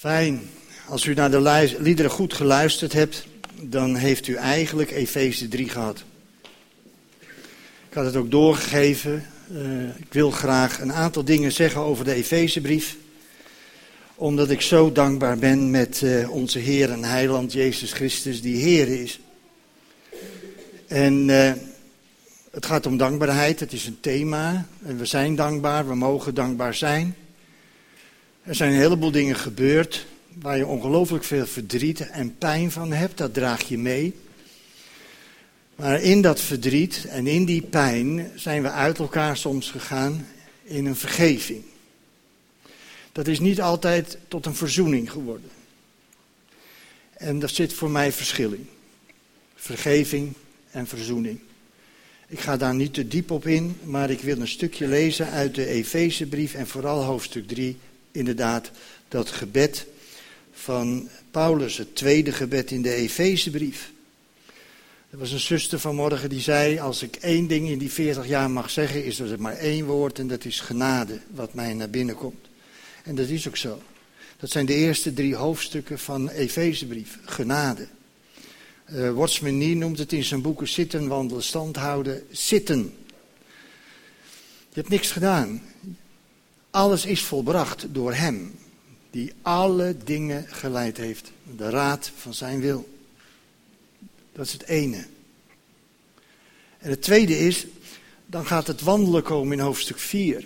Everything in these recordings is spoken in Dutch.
Fijn. Als u naar de liederen goed geluisterd hebt, dan heeft u eigenlijk Efeze 3 gehad. Ik had het ook doorgegeven. Uh, ik wil graag een aantal dingen zeggen over de Efezebrief. Omdat ik zo dankbaar ben met uh, onze Heer en Heiland Jezus Christus, die Heer is. En uh, het gaat om dankbaarheid, het is een thema. En we zijn dankbaar, we mogen dankbaar zijn. Er zijn een heleboel dingen gebeurd waar je ongelooflijk veel verdriet en pijn van hebt, dat draag je mee. Maar in dat verdriet en in die pijn zijn we uit elkaar soms gegaan in een vergeving. Dat is niet altijd tot een verzoening geworden. En daar zit voor mij verschil in. Vergeving en verzoening. Ik ga daar niet te diep op in, maar ik wil een stukje lezen uit de Efezebrief en vooral hoofdstuk 3, inderdaad, dat gebed van Paulus, het tweede gebed in de Efezebrief. Er was een zuster vanmorgen die zei, als ik één ding in die 40 jaar mag zeggen, is er maar één woord en dat is genade, wat mij naar binnen komt. En dat is ook zo. Dat zijn de eerste drie hoofdstukken van Efezebrief, genade. Uh, Watchman Nee noemt het in zijn boeken zitten, wandelen, stand houden, zitten. Je hebt niks gedaan. Alles is volbracht door hem, die alle dingen geleid heeft. De raad van zijn wil. Dat is het ene. En het tweede is, dan gaat het wandelen komen in hoofdstuk 4.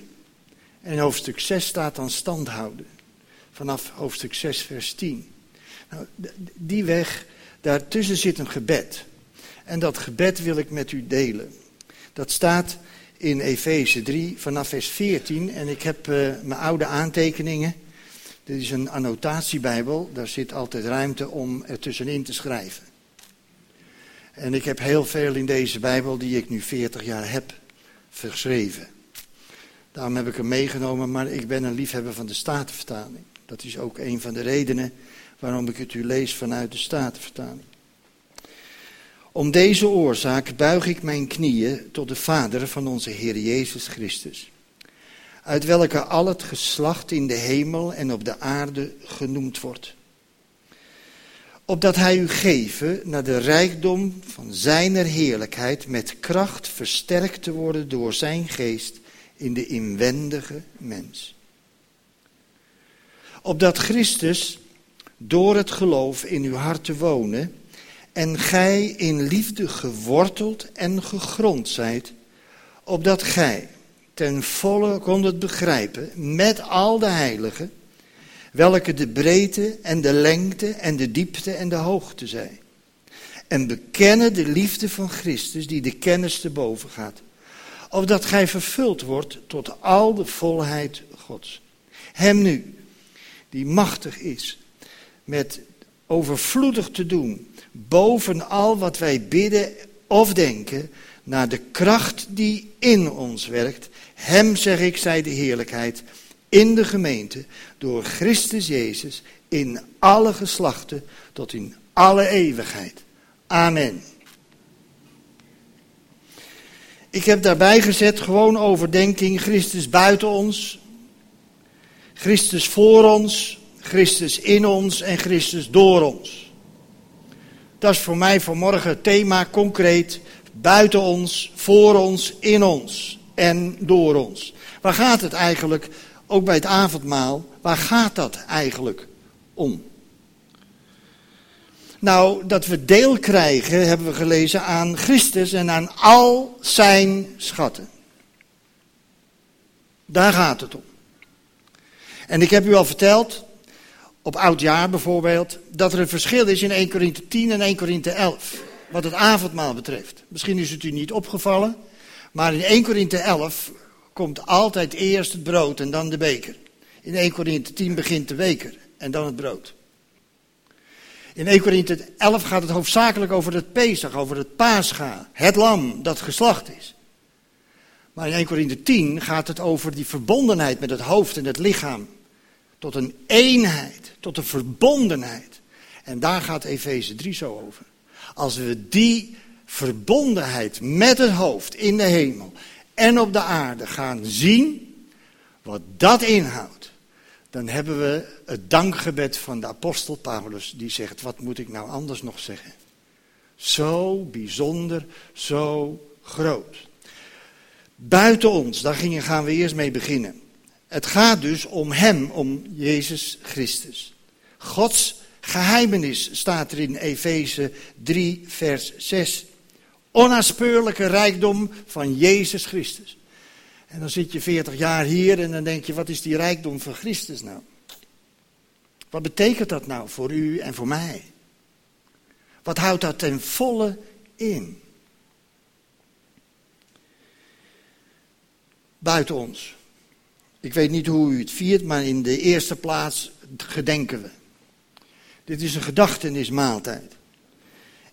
En in hoofdstuk 6 staat dan stand houden. Vanaf hoofdstuk 6, vers 10. Nou, die weg, daartussen zit een gebed. En dat gebed wil ik met u delen. Dat staat in Efeze 3 vanaf vers 14. En ik heb uh, mijn oude aantekeningen. Dit is een annotatiebijbel. Daar zit altijd ruimte om er tussenin te schrijven. En ik heb heel veel in deze Bijbel, die ik nu 40 jaar heb, geschreven. Daarom heb ik hem meegenomen, maar ik ben een liefhebber van de Statenvertaling. Dat is ook een van de redenen waarom ik het u lees vanuit de Statenvertaling. Om deze oorzaak buig ik mijn knieën tot de Vader van onze Heer Jezus Christus, uit welke al het geslacht in de hemel en op de aarde genoemd wordt opdat hij u geven naar de rijkdom van zijner heerlijkheid met kracht versterkt te worden door zijn geest in de inwendige mens. Opdat Christus door het geloof in uw hart te wonen en gij in liefde geworteld en gegrond zijt, opdat gij ten volle kondet begrijpen met al de heiligen welke de breedte en de lengte en de diepte en de hoogte zijn. En bekennen de liefde van Christus die de kennis te boven gaat. Opdat gij vervuld wordt tot al de volheid Gods. Hem nu, die machtig is, met overvloedig te doen, boven al wat wij bidden of denken, naar de kracht die in ons werkt. Hem, zeg ik, zij de heerlijkheid in de gemeente door Christus Jezus in alle geslachten tot in alle eeuwigheid. Amen. Ik heb daarbij gezet gewoon overdenking Christus buiten ons, Christus voor ons, Christus in ons en Christus door ons. Dat is voor mij vanmorgen thema concreet buiten ons, voor ons, in ons en door ons. Waar gaat het eigenlijk ook bij het avondmaal, waar gaat dat eigenlijk om? Nou, dat we deel krijgen, hebben we gelezen, aan Christus en aan al zijn schatten. Daar gaat het om. En ik heb u al verteld, op oudjaar bijvoorbeeld, dat er een verschil is in 1 Korinthe 10 en 1 Korinthe 11, wat het avondmaal betreft. Misschien is het u niet opgevallen, maar in 1 Korinthe 11 komt altijd eerst het brood en dan de beker. In 1 Korinthe 10 begint de beker en dan het brood. In 1 Korinthe 11 gaat het hoofdzakelijk over het Pesach, over het Pascha, het lam dat geslacht is. Maar in 1 Korinthe 10 gaat het over die verbondenheid met het hoofd en het lichaam. Tot een eenheid, tot een verbondenheid. En daar gaat Efeze 3 zo over. Als we die verbondenheid met het hoofd in de hemel en op de aarde gaan zien wat dat inhoudt, dan hebben we het dankgebed van de apostel Paulus, die zegt, wat moet ik nou anders nog zeggen? Zo bijzonder, zo groot. Buiten ons, daar gaan we eerst mee beginnen. Het gaat dus om Hem, om Jezus Christus. Gods geheimenis staat er in Efeze 3, vers 6. Onnaspeurlijke rijkdom van Jezus Christus. En dan zit je 40 jaar hier en dan denk je, wat is die rijkdom van Christus nou? Wat betekent dat nou voor u en voor mij? Wat houdt dat ten volle in? Buiten ons. Ik weet niet hoe u het viert, maar in de eerste plaats gedenken we. Dit is een gedachtenismaaltijd.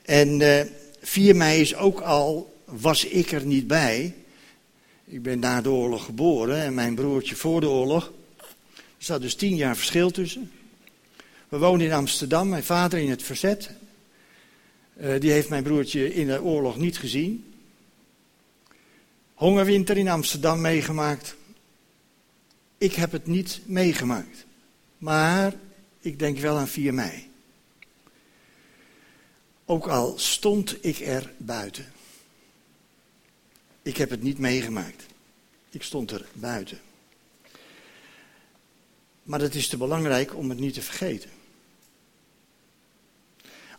En uh, eh, 4 mei is ook al, was ik er niet bij. Ik ben na de oorlog geboren en mijn broertje voor de oorlog. Er zat dus tien jaar verschil tussen. We woonden in Amsterdam, mijn vader in het verzet. Uh, die heeft mijn broertje in de oorlog niet gezien. Hongerwinter in Amsterdam meegemaakt. Ik heb het niet meegemaakt. Maar ik denk wel aan 4 mei. Ook al stond ik er buiten. Ik heb het niet meegemaakt. Ik stond er buiten. Maar het is te belangrijk om het niet te vergeten.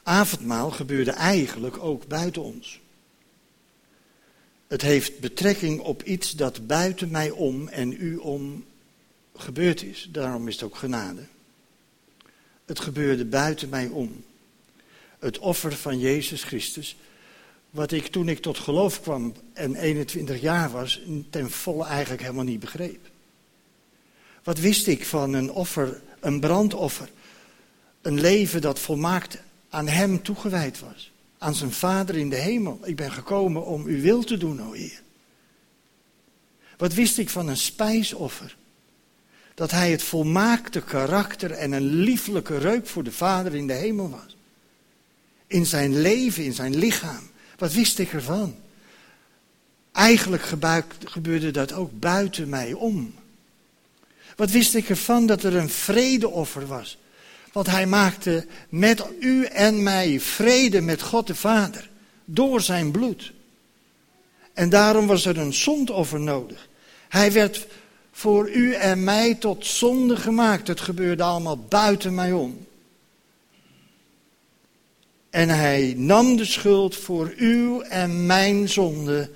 Avondmaal gebeurde eigenlijk ook buiten ons. Het heeft betrekking op iets dat buiten mij om en u om gebeurd is. Daarom is het ook genade. Het gebeurde buiten mij om. Het offer van Jezus Christus wat ik toen ik tot geloof kwam en 21 jaar was, ten volle eigenlijk helemaal niet begreep. Wat wist ik van een offer, een brandoffer? Een leven dat volmaakt aan Hem toegewijd was. Aan zijn Vader in de hemel. Ik ben gekomen om uw wil te doen, o Heer. Wat wist ik van een spijsoffer? Dat Hij het volmaakte karakter en een lieflijke reuk voor de Vader in de hemel was. In zijn leven, in zijn lichaam. Wat wist ik ervan? Eigenlijk gebeurde dat ook buiten mij om. Wat wist ik ervan dat er een vredeoffer was? Want hij maakte met u en mij vrede met God de Vader door zijn bloed. En daarom was er een zondoffer nodig. Hij werd voor u en mij tot zonde gemaakt. Het gebeurde allemaal buiten mij om. En hij nam de schuld voor uw en mijn zonde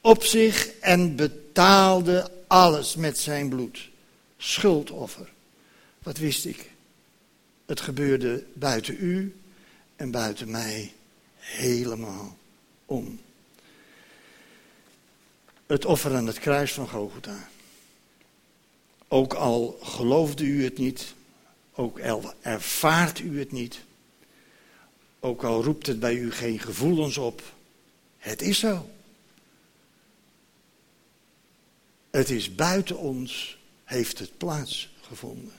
op zich en betaalde alles met zijn bloed. Schuldoffer. Wat wist ik? Het gebeurde buiten u en buiten mij helemaal om. Het offer aan het kruis van Golgotha. Ook al geloofde u het niet, ook al ervaart u het niet, ook al roept het bij u geen gevoelens op. Het is zo. Het is buiten ons, heeft het plaatsgevonden.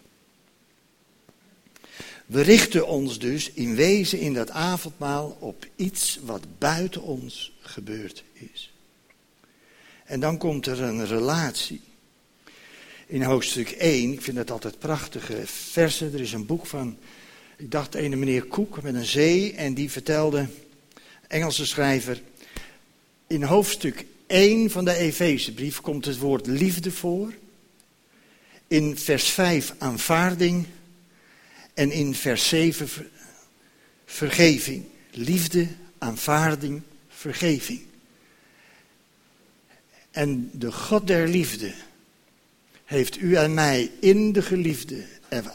We richten ons dus in wezen in dat avondmaal op iets wat buiten ons gebeurd is. En dan komt er een relatie. In hoofdstuk 1, ik vind dat altijd prachtige versen. Er is een boek van ik dacht een meneer Koek met een zee en die vertelde, Engelse schrijver, in hoofdstuk 1 van de Efezebrief komt het woord liefde voor. In vers 5 aanvaarding en in vers 7 vergeving. Liefde, aanvaarding, vergeving. En de God der liefde heeft u en mij in de geliefde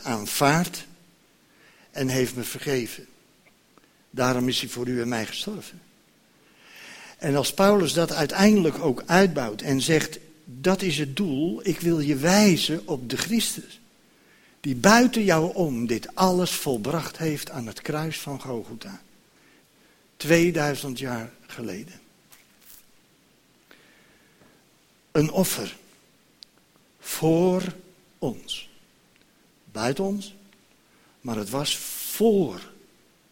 aanvaard en heeft me vergeven. Daarom is hij voor u en mij gestorven. En als Paulus dat uiteindelijk ook uitbouwt en zegt, dat is het doel, ik wil je wijzen op de Christus. Die buiten jou om dit alles volbracht heeft aan het kruis van Gogota. 2000 jaar geleden. Een offer voor ons. Buiten ons, maar het was voor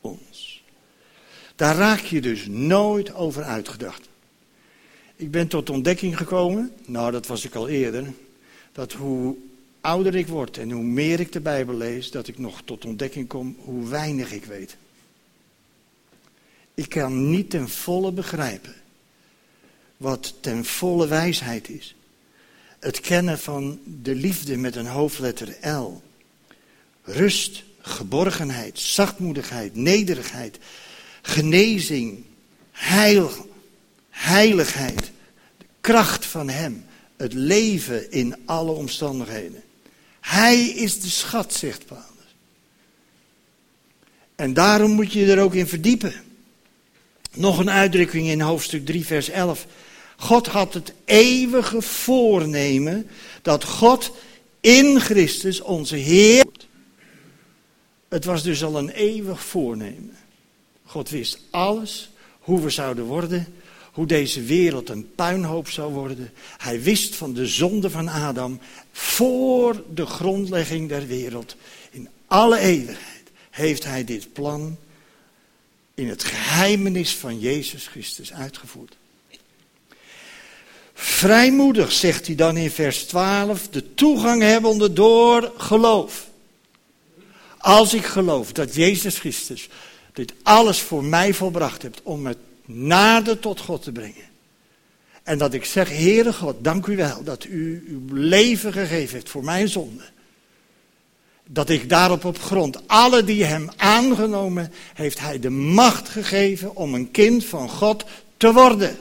ons. Daar raak je dus nooit over uitgedacht. Ik ben tot ontdekking gekomen, nou dat was ik al eerder, dat hoe ouder ik word en hoe meer ik de Bijbel lees, dat ik nog tot ontdekking kom hoe weinig ik weet. Ik kan niet ten volle begrijpen wat ten volle wijsheid is. Het kennen van de liefde met een hoofdletter L. Rust, geborgenheid, zachtmoedigheid, nederigheid, genezing, heil, heiligheid, de kracht van Hem, het leven in alle omstandigheden. Hij is de schat, zegt Paulus. En daarom moet je er ook in verdiepen. Nog een uitdrukking in hoofdstuk 3, vers 11. God had het eeuwige voornemen dat God in Christus onze Heer. Het was dus al een eeuwig voornemen. God wist alles, hoe we zouden worden, hoe deze wereld een puinhoop zou worden. Hij wist van de zonde van Adam voor de grondlegging der wereld. In alle eeuwigheid heeft hij dit plan in het geheimenis van Jezus Christus uitgevoerd. Vrijmoedig, zegt hij dan in vers 12, de toegang hebbende door geloof. Als ik geloof dat Jezus Christus dit alles voor mij volbracht hebt om het nader tot God te brengen. En dat ik zeg, Heere God, dank u wel dat u uw leven gegeven heeft voor mijn zonde. Dat ik daarop op grond, alle die hem aangenomen, heeft hij de macht gegeven om een kind van God te worden.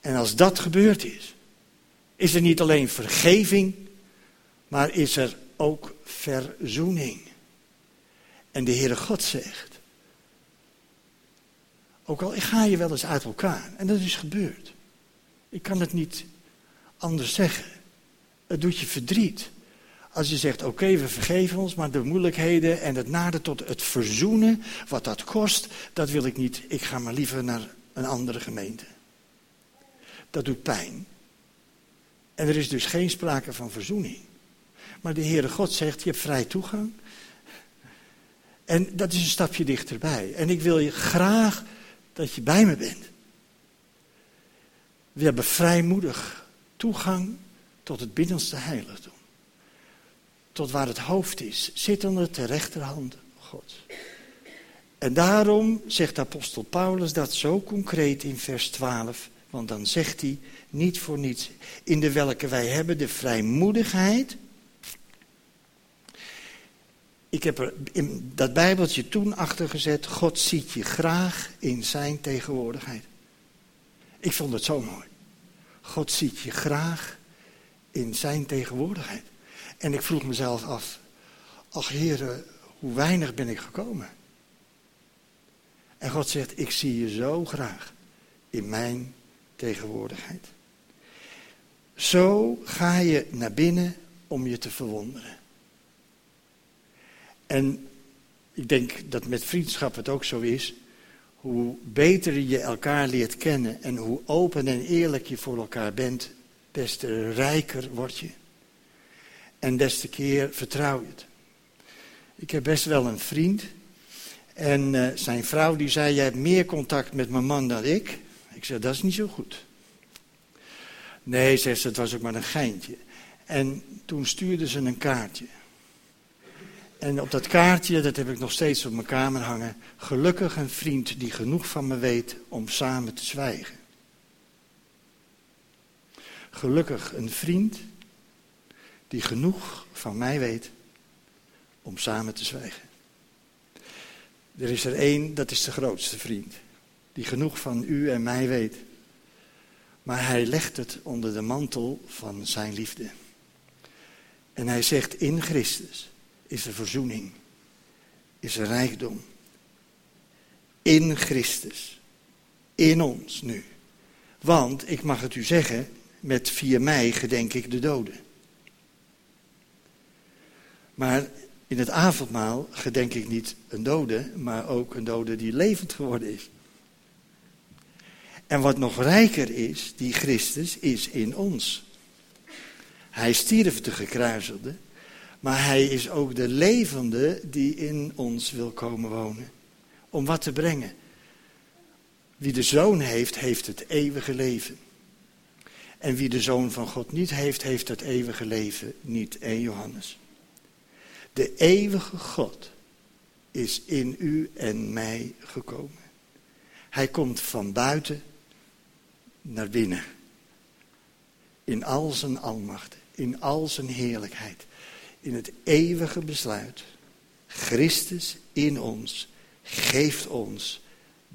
En als dat gebeurd is, is er niet alleen vergeving, maar is er ook verzoening. En de Heere God zegt, ook al ga je wel eens uit elkaar, en dat is gebeurd. Ik kan het niet anders zeggen. Het doet je verdriet. Als je zegt, oké, we vergeven ons, maar de moeilijkheden en het nader tot het verzoenen, wat dat kost, dat wil ik niet. Ik ga maar liever naar een andere gemeente. Dat doet pijn. En er is dus geen sprake van verzoening. Maar de Heere God zegt, je hebt vrij toegang. En dat is een stapje dichterbij. En ik wil je graag dat je bij me bent. We hebben vrijmoedig toegang tot het binnenste heiligdom. Tot waar het hoofd is, zittende ter rechterhand God. En daarom zegt apostel Paulus dat zo concreet in vers 12. Want dan zegt hij niet voor niets. In de welke wij hebben de vrijmoedigheid ik heb er in dat Bijbeltje toen achter gezet. God ziet je graag in zijn tegenwoordigheid. Ik vond het zo mooi. God ziet je graag in zijn tegenwoordigheid. En ik vroeg mezelf af, ach heren, hoe weinig ben ik gekomen. En God zegt, ik zie je zo graag in mijn tegenwoordigheid. Zo ga je naar binnen om je te verwonderen. En ik denk dat met vriendschap het ook zo is. Hoe beter je elkaar leert kennen en hoe open en eerlijk je voor elkaar bent, des te rijker word je. En des te keer vertrouw je het. Ik heb best wel een vriend. En uh, zijn vrouw die zei, jij hebt meer contact met mijn man dan ik. Ik zei, dat is niet zo goed. Nee, zegt ze, het was ook maar een geintje. En toen stuurde ze een kaartje. En op dat kaartje, dat heb ik nog steeds op mijn kamer hangen. Gelukkig een vriend die genoeg van me weet om samen te zwijgen. Gelukkig een vriend die genoeg van mij weet om samen te zwijgen. Er is er één, dat is de grootste vriend, die genoeg van u en mij weet. Maar hij legt het onder de mantel van zijn liefde. En hij zegt in Christus is er verzoening, is er rijkdom. In Christus, in ons nu. Want, ik mag het u zeggen, met 4 mei gedenk ik de doden. Maar in het avondmaal gedenk ik niet een dode, maar ook een dode die levend geworden is. En wat nog rijker is, die Christus is in ons. Hij stierf de gekruiselde, maar hij is ook de levende die in ons wil komen wonen. Om wat te brengen. Wie de zoon heeft, heeft het eeuwige leven. En wie de Zoon van God niet heeft, heeft het eeuwige leven niet. 1 Johannes. De eeuwige God is in u en mij gekomen. Hij komt van buiten naar binnen. In al zijn almacht, in al zijn heerlijkheid, in het eeuwige besluit. Christus in ons geeft ons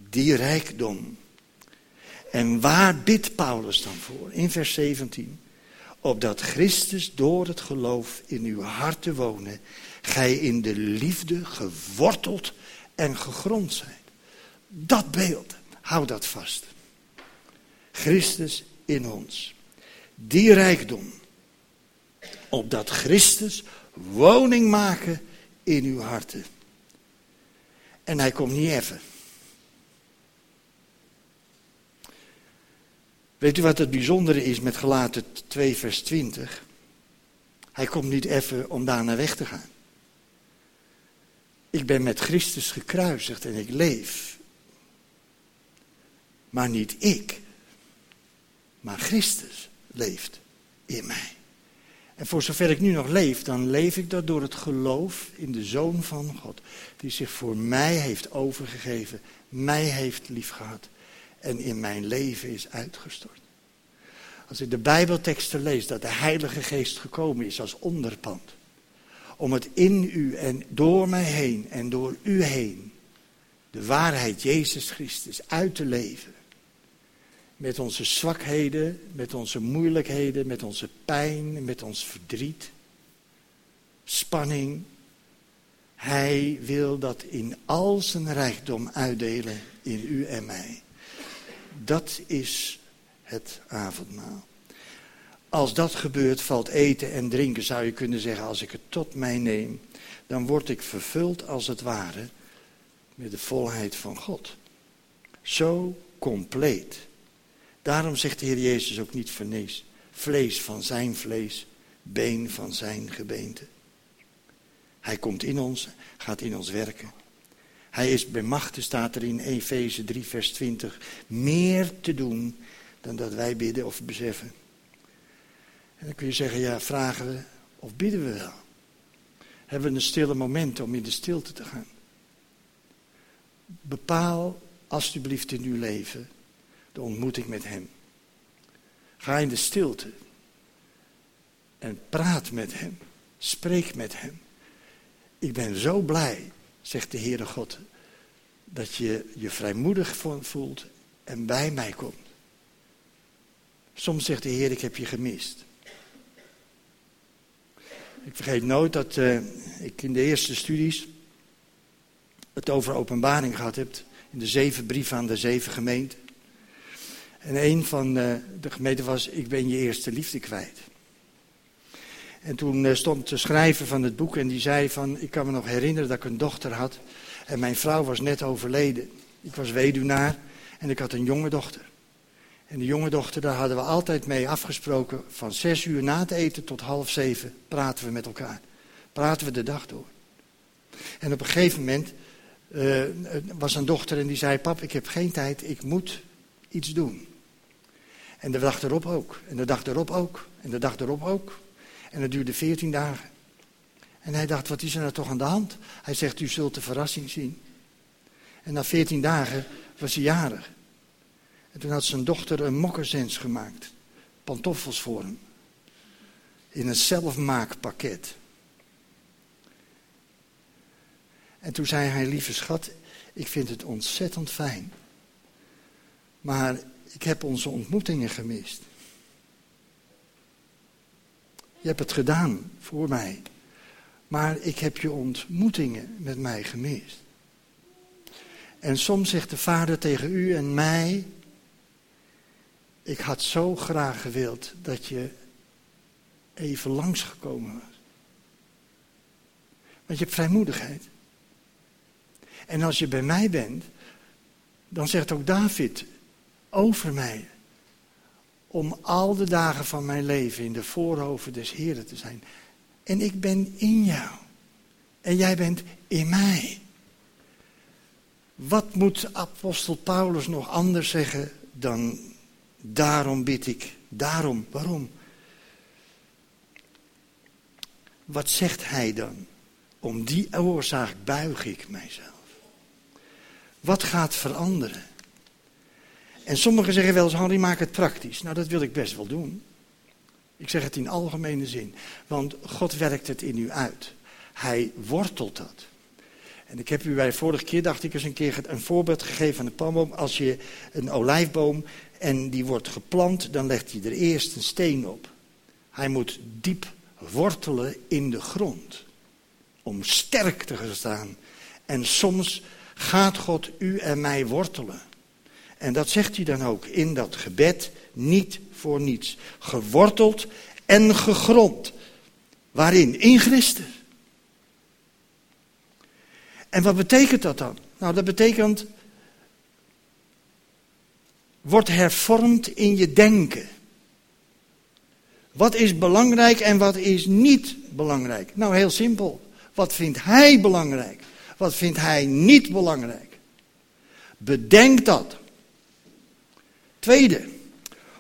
die rijkdom. En waar bidt Paulus dan voor? In vers 17. Opdat Christus door het geloof in uw harten wonen, gij in de liefde geworteld en gegrond zijt. Dat beeld, hou dat vast. Christus in ons. Die rijkdom. Opdat Christus woning maken in uw harten. En hij komt niet even. Weet u wat het bijzondere is met gelaten 2 vers 20? Hij komt niet even om daarna weg te gaan. Ik ben met Christus gekruisigd en ik leef. Maar niet ik, maar Christus leeft in mij. En voor zover ik nu nog leef, dan leef ik dat door het geloof in de Zoon van God. Die zich voor mij heeft overgegeven, mij heeft liefgehad en in mijn leven is uitgestort. Als ik de Bijbelteksten lees dat de Heilige Geest gekomen is als onderpand. Om het in u en door mij heen en door u heen de waarheid Jezus Christus uit te leven. Met onze zwakheden, met onze moeilijkheden, met onze pijn, met ons verdriet, spanning. Hij wil dat in al zijn rijkdom uitdelen in u en mij. Dat is het avondmaal. Als dat gebeurt, valt eten en drinken, zou je kunnen zeggen, als ik het tot mij neem, dan word ik vervuld als het ware met de volheid van God. Zo compleet. Daarom zegt de Heer Jezus ook niet vernees. Vlees van zijn vlees, been van zijn gebeente. Hij komt in ons, gaat in ons werken. Hij is bij machten, staat er in Efeze 3, vers 20, meer te doen dan dat wij bidden of beseffen. En dan kun je zeggen, ja, vragen we of bidden we wel? Hebben we een stille moment om in de stilte te gaan? Bepaal alsjeblieft in uw leven de ontmoeting met Hem. Ga in de stilte en praat met Hem. Spreek met Hem. Ik ben zo blij, zegt de Heere God, dat je je vrijmoedig voelt en bij mij komt. Soms zegt de Heer, ik heb je gemist. Ik vergeet nooit dat uh, ik in de eerste studies het over openbaring gehad heb. In de zeven brieven aan de zeven gemeenten. En een van uh, de gemeenten was, ik ben je eerste liefde kwijt. En toen uh, stond de schrijver van het boek en die zei van, ik kan me nog herinneren dat ik een dochter had. En mijn vrouw was net overleden. Ik was weduwnaar en ik had een jonge dochter. En de jonge dochter, daar hadden we altijd mee afgesproken. Van zes uur na het eten tot half zeven praten we met elkaar. Praten we de dag door. En op een gegeven moment uh, was een dochter en die zei: Pap, ik heb geen tijd, ik moet iets doen. En de dag erop ook. En de dag erop ook. En de dag erop ook. En dat duurde veertien dagen. En hij dacht: Wat is er nou toch aan de hand? Hij zegt: U zult de verrassing zien. En na veertien dagen was hij jarig. En toen had zijn dochter een moccasins gemaakt. Pantoffels voor hem. In een zelfmaakpakket. En toen zei hij, lieve schat, ik vind het ontzettend fijn. Maar ik heb onze ontmoetingen gemist. Je hebt het gedaan voor mij. Maar ik heb je ontmoetingen met mij gemist. En soms zegt de Vader tegen u en mij: ik had zo graag gewild dat je even langsgekomen was. Want je hebt vrijmoedigheid. En als je bij mij bent, dan zegt ook David over mij. Om al de dagen van mijn leven in de voorhoven des Heren te zijn. En ik ben in jou. En jij bent in mij. Wat moet apostel Paulus nog anders zeggen dan Daarom bid ik Daarom, waarom? Wat zegt hij dan? Om die oorzaak buig ik mijzelf. Wat gaat veranderen? En sommigen zeggen wel eens, Henri, maak het praktisch. Nou, dat wil ik best wel doen. Ik zeg het in algemene zin. Want God werkt het in u uit. Hij wortelt dat. En ik heb u bij de vorige keer, dacht ik eens een keer een voorbeeld gegeven van de palmboom. Als je een olijfboom en die wordt geplant, dan legt hij er eerst een steen op. Hij moet diep wortelen in de grond. Om sterk te gaan staan. En soms gaat God u en mij wortelen. En dat zegt hij dan ook in dat gebed, niet voor niets. Geworteld en gegrond. Waarin? In Christus. En wat betekent dat dan? Nou, dat betekent. Word hervormd in je denken. Wat is belangrijk en wat is niet belangrijk? Nou, heel simpel. Wat vindt hij belangrijk? Wat vindt hij niet belangrijk? Bedenk dat. Tweede,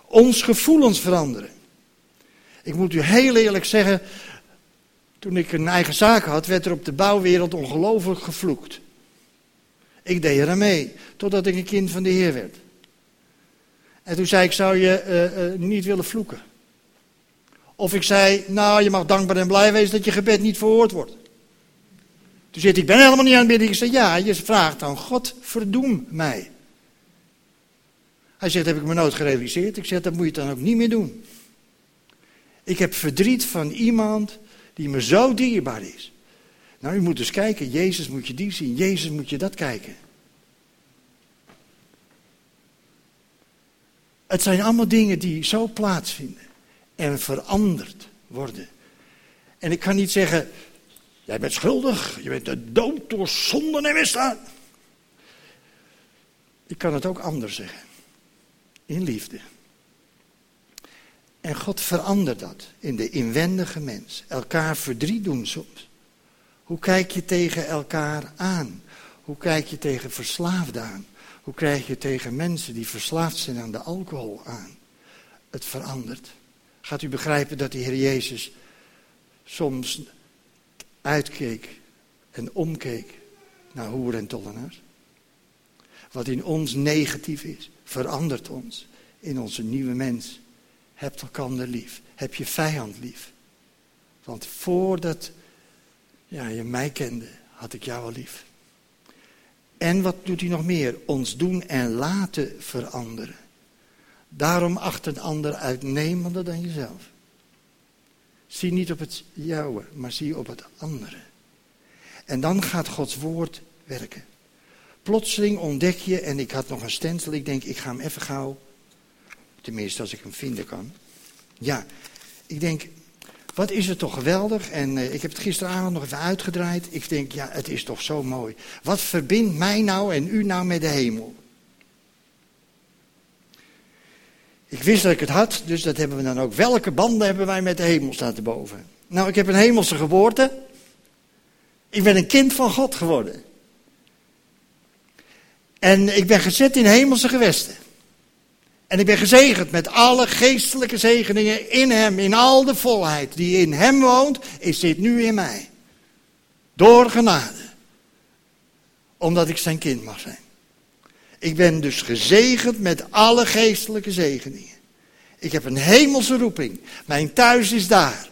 ons gevoelens veranderen. Ik moet u heel eerlijk zeggen, toen ik een eigen zaak had, werd er op de bouwwereld ongelooflijk gevloekt. Ik deed er mee, totdat ik een kind van de Heer werd. En toen zei ik, zou je uh, uh, niet willen vloeken? Of ik zei, nou, je mag dankbaar en blij wezen dat je gebed niet verhoord wordt. Toen zit ik ben helemaal niet aan het bidden. Ik zei, ja, je vraagt aan God, verdoem mij. Hij zegt, heb ik me nooit gerealiseerd. Ik zeg, dat moet je dan ook niet meer doen. Ik heb verdriet van iemand die me zo dierbaar is. Nou, u moet dus kijken, Jezus moet je die zien, Jezus moet je dat kijken. Het zijn allemaal dingen die zo plaatsvinden en veranderd worden. En ik kan niet zeggen, jij bent schuldig, je bent de dood door zonde en misdaad. Ik kan het ook anders zeggen. In liefde. En God verandert dat in de inwendige mens. Elkaar verdriet doen soms. Hoe kijk je tegen elkaar aan? Hoe kijk je tegen verslaafden aan? Hoe kijk je tegen mensen die verslaafd zijn aan de alcohol aan? Het verandert. Gaat u begrijpen dat de Heer Jezus soms uitkeek en omkeek naar hoer en tollenaars? Wat in ons negatief is, verandert ons in onze nieuwe mens. Heb elkander lief. Heb je vijand lief. Want voordat ja, je mij kende, had ik jou al lief. En wat doet hij nog meer? Ons doen en laten veranderen. Daarom acht een ander uitnemender dan jezelf. Zie niet op het jouwe, maar zie op het andere. En dan gaat Gods woord werken. Plotseling ontdek je, en ik had nog een stencil, ik denk ik ga hem even gauw Tenminste, als ik hem vinden kan. Ja, ik denk, wat is het toch geweldig. En uh, ik heb het gisteravond nog even uitgedraaid. Ik denk, ja, het is toch zo mooi. Wat verbindt mij nou en u nou met de hemel? Ik wist dat ik het had, dus dat hebben we dan ook. Welke banden hebben wij met de hemel staat erboven? Nou, ik heb een hemelse geboorte. Ik ben een kind van God geworden. En ik ben gezet in hemelse gewesten. En ik ben gezegend met alle geestelijke zegeningen in Hem, in al de volheid die in Hem woont, is dit nu in mij. Door genade. Omdat ik zijn kind mag zijn. Ik ben dus gezegend met alle geestelijke zegeningen. Ik heb een hemelse roeping. Mijn thuis is daar.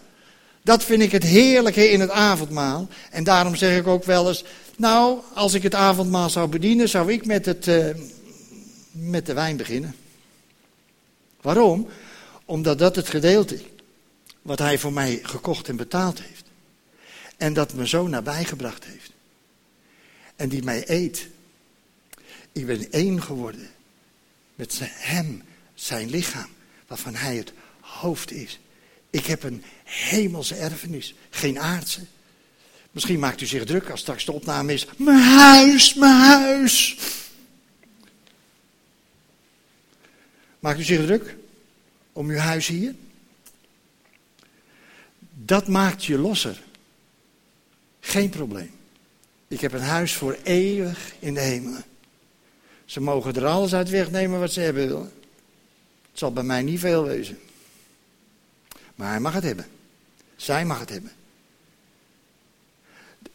Dat vind ik het heerlijke in het avondmaal. En daarom zeg ik ook wel eens, nou, als ik het avondmaal zou bedienen, zou ik met, het, uh, met de wijn beginnen. Waarom? Omdat dat het gedeelte is wat hij voor mij gekocht en betaald heeft. En dat me zo nabij gebracht heeft. En die mij eet. Ik ben één geworden met hem, zijn lichaam, waarvan hij het hoofd is. Ik heb een hemelse erfenis, geen aardse. Misschien maakt u zich druk als straks de opname is. Mijn huis, mijn huis. Maakt u zich druk om uw huis hier? Dat maakt je losser. Geen probleem. Ik heb een huis voor eeuwig in de hemel. Ze mogen er alles uit wegnemen wat ze hebben willen. Het zal bij mij niet veel wezen. Maar hij mag het hebben. Zij mag het hebben.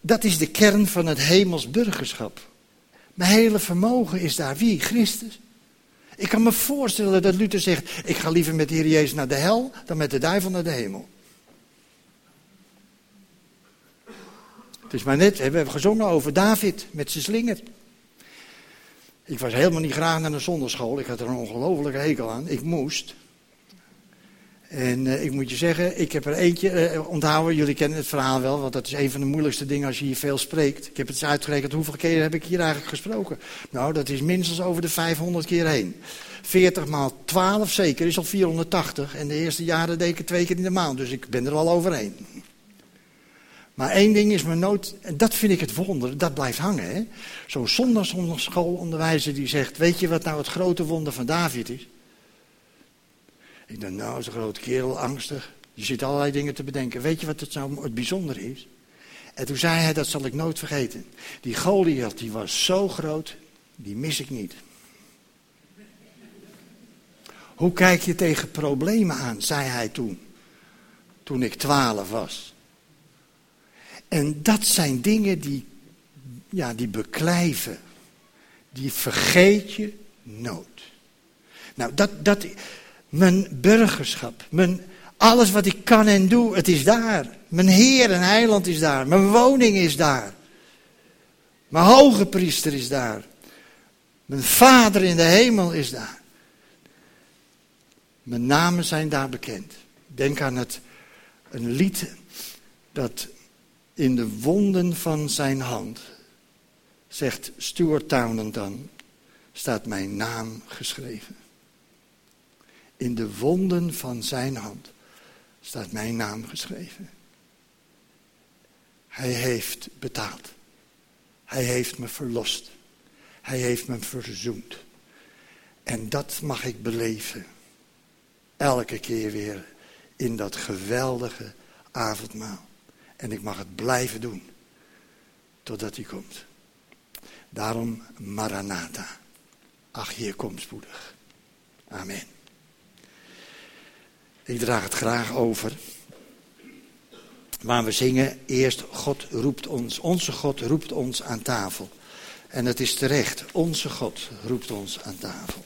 Dat is de kern van het hemels burgerschap. Mijn hele vermogen is daar wie? Christus. Ik kan me voorstellen dat Luther zegt: Ik ga liever met de Heer Jezus naar de hel dan met de duivel naar de hemel. Het is maar net, we hebben gezongen over David met zijn slinger. Ik was helemaal niet graag naar de zonderschool. Ik had er een ongelofelijke hekel aan. Ik moest. En uh, ik moet je zeggen, ik heb er eentje uh, onthouden. Jullie kennen het verhaal wel, want dat is een van de moeilijkste dingen als je hier veel spreekt. Ik heb het eens uitgerekend, hoeveel keer heb ik hier eigenlijk gesproken? Nou, dat is minstens over de 500 keer heen. 40 maal 12 zeker is al 480. En de eerste jaren deed ik twee keer in de maand, dus ik ben er al overheen. Maar één ding is me nooit, en dat vind ik het wonder, dat blijft hangen. Zo'n zondagschoolonderwijzer die zegt, weet je wat nou het grote wonder van David is? Ik dacht, nou, een grote kerel, angstig. Je zit allerlei dingen te bedenken. Weet je wat het nou het bijzonder is? En toen zei hij, dat zal ik nooit vergeten. Die Goliath, die was zo groot, die mis ik niet. Hoe kijk je tegen problemen aan, zei hij toen. Toen ik twaalf was. En dat zijn dingen die, ja, die beklijven. Die vergeet je nooit. Nou, dat, dat, mijn burgerschap, mijn, alles wat ik kan en doe, het is daar. Mijn Heer en Heiland is daar. Mijn woning is daar. Mijn hoge priester is daar. Mijn Vader in de hemel is daar. Mijn namen zijn daar bekend. Denk aan het, een lied dat in de wonden van zijn hand, zegt Stuart Townend dan, staat mijn naam geschreven. In de wonden van zijn hand staat mijn naam geschreven. Hij heeft betaald. Hij heeft me verlost. Hij heeft me verzoend. En dat mag ik beleven. Elke keer weer in dat geweldige avondmaal. En ik mag het blijven doen. Totdat hij komt. Daarom Maranatha. Ach, hier komt spoedig. Amen. Ik draag het graag over. Maar we zingen eerst God roept ons. Onze God roept ons aan tafel. En het is terecht. Onze God roept ons aan tafel.